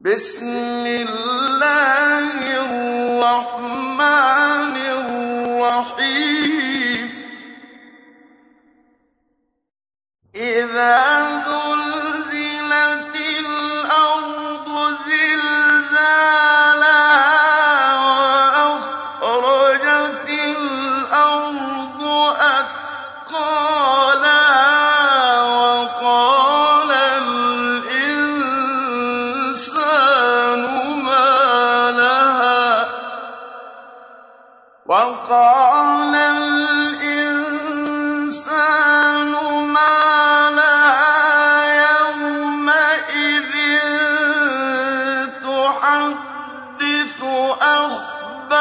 بسم الله الرحمن الرحيم. إذا زلزلت الأرض زلزالها وأخرجت الأرض أثقالها وقال الإنسان ما لها يومئذ تحدث أخبارها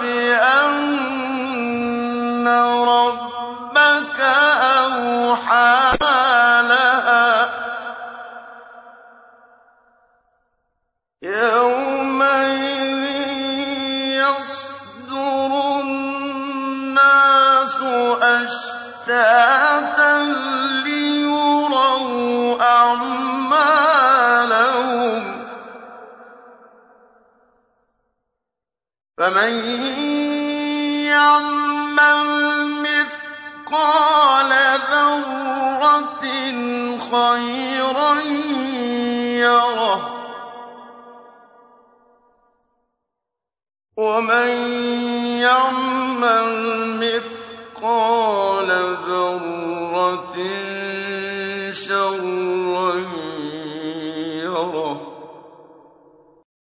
بأن ربك أوحى لها. أشتاتا أعمالهم. فمن مثقال ذرة خيرا يره. ومن يعمل مثقال شر